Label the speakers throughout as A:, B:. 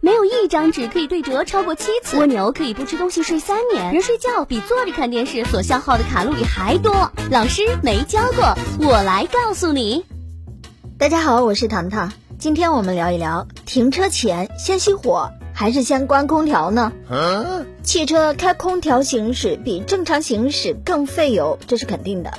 A: 没有一张纸可以对折超过七次。蜗牛可以不吃东西睡三年。人睡觉比坐着看电视所消耗的卡路里还多。老师没教过，我来告诉你。
B: 大家好，我是糖糖。今天我们聊一聊，停车前先熄火还是先关空调呢？汽车开空调行驶比正常行驶更费油，这是肯定的。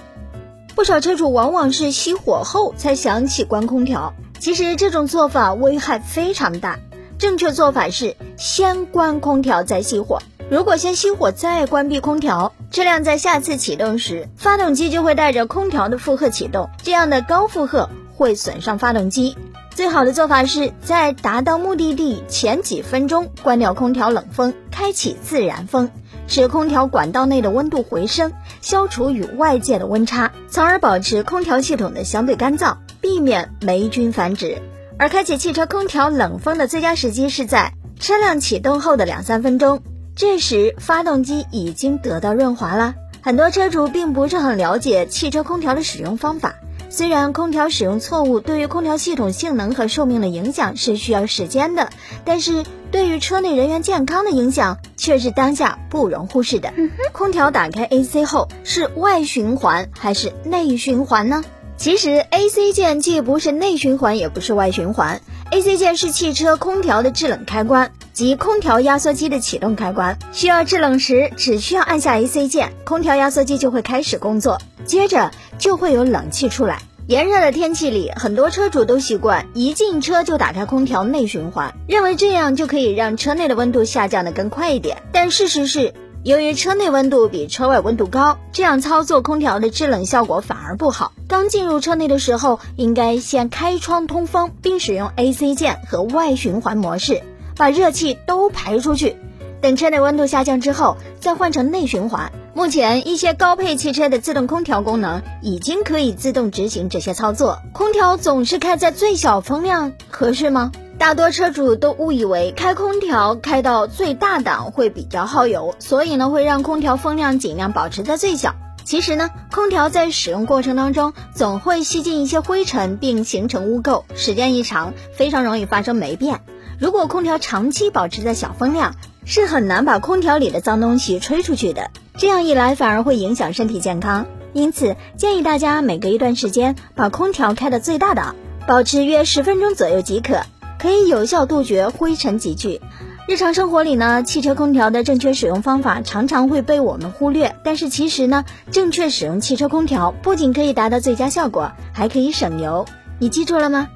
B: 不少车主往往是熄火后才想起关空调，其实这种做法危害非常大。正确做法是先关空调再熄火。如果先熄火再关闭空调，车辆在下次启动时，发动机就会带着空调的负荷启动，这样的高负荷会损伤发动机。最好的做法是在达到目的地前几分钟关掉空调冷风，开启自然风，使空调管道内的温度回升，消除与外界的温差，从而保持空调系统的相对干燥，避免霉菌繁殖。而开启汽车空调冷风的最佳时机是在车辆启动后的两三分钟，这时发动机已经得到润滑了。很多车主并不是很了解汽车空调的使用方法，虽然空调使用错误对于空调系统性能和寿命的影响是需要时间的，但是对于车内人员健康的影响却是当下不容忽视的。空调打开 AC 后是外循环还是内循环呢？其实，AC 键既不是内循环，也不是外循环。AC 键是汽车空调的制冷开关，即空调压缩机的启动开关。需要制冷时，只需要按下 AC 键，空调压缩机就会开始工作，接着就会有冷气出来。炎热的天气里，很多车主都习惯一进车就打开空调内循环，认为这样就可以让车内的温度下降的更快一点。但事实是，由于车内温度比车外温度高，这样操作空调的制冷效果反而不好。刚进入车内的时候，应该先开窗通风，并使用 AC 键和外循环模式，把热气都排出去。等车内温度下降之后，再换成内循环。目前一些高配汽车的自动空调功能已经可以自动执行这些操作。空调总是开在最小风量，合适吗？大多车主都误以为开空调开到最大档会比较耗油，所以呢会让空调风量尽量保持在最小。其实呢，空调在使用过程当中总会吸进一些灰尘，并形成污垢，时间一长，非常容易发生霉变。如果空调长期保持在小风量，是很难把空调里的脏东西吹出去的。这样一来，反而会影响身体健康。因此，建议大家每隔一段时间把空调开到最大档，保持约十分钟左右即可。可以有效杜绝灰尘集聚。日常生活里呢，汽车空调的正确使用方法常常会被我们忽略。但是其实呢，正确使用汽车空调不仅可以达到最佳效果，还可以省油。你记住了吗？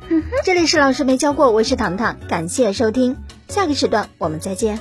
B: 这里是老师没教过，我是糖糖，感谢收听，下个时段我们再见。